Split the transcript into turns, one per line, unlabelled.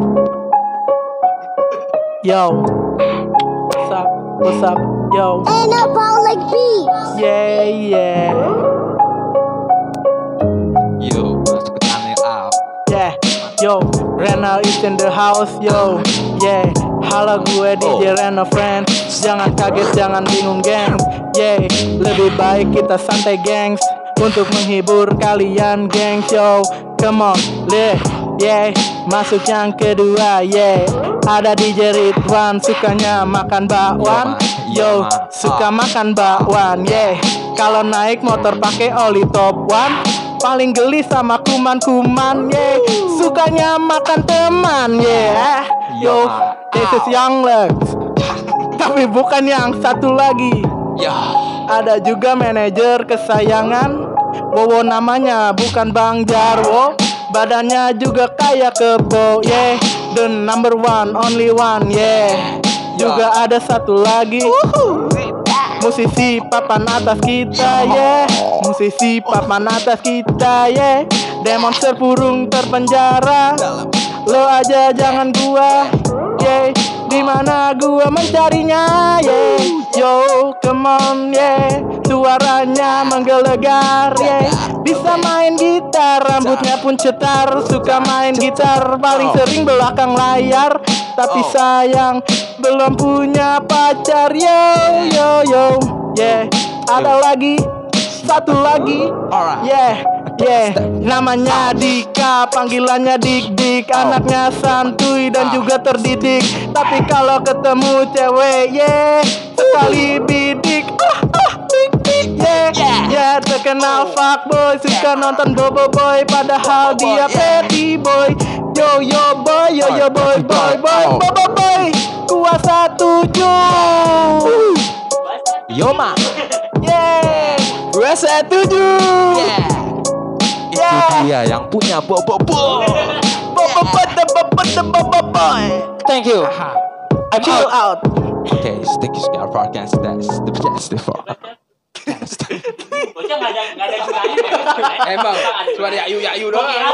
Yo, what's up? What's up? Yo,
Anabolic beats.
yeah, yeah,
Yo, ke tunnel up.
yeah. Yo, Rena is in the house, yo, yeah. Halo gue DJ Rena friend Jangan kaget, jangan bingung gengs Yeah, lebih baik kita santai gengs Untuk menghibur kalian gengs yo Come on, le, yeah Masuk yang kedua, yeah. Ada DJ Ridwan, sukanya makan bakwan. Yo, suka makan bakwan, yeah. Kalau naik motor pakai oli top one Paling geli sama kuman-kuman, yeah. Sukanya makan teman, yeah. Yo, this is Young Lex. Tapi bukan yang satu lagi.
Ya,
Ada juga manajer kesayangan. Wowo namanya bukan Bang Jarwo Badannya juga kayak kebo Yeah, the number one, only one Yeah. Juga ada satu lagi. Musisi papan atas kita yeah. Musisi papan atas kita yeah. Demon serpurung terpenjara. Lo aja jangan gua yeah. Di mana gua mencarinya yeah. Yo come on yeah. Suaranya menggelegar yeah Bisa main gitar Rambutnya pun cetar Suka main gitar Paling sering belakang layar. Tapi sayang Belum punya pacar. Yo yo yo Yeah. Ada lagi Satu lagi. Yeah, yeah, namanya Dika, panggilannya Dik Dik, anaknya santuy dan juga terdidik. Tapi kalau ketemu cewek, yeah, sekali terkenal fuckboy, suka nonton bobo boy, padahal dia petty boy. Yo yo boy, yo yo boy, boy boy, bobo boy, kuasa tujuh,
Yo, ma.
yeah,
Gue setuju.
Yeah.
Itu dia yang punya bobo bo.
bobo boy, the bobo the bobo boy.
Thank you.
I'm chill out.
Okay, stick your scar for against that. The best for.
Bocah nggak ada nggak ada gunanya.
Emang cuma di ayu ayu doang.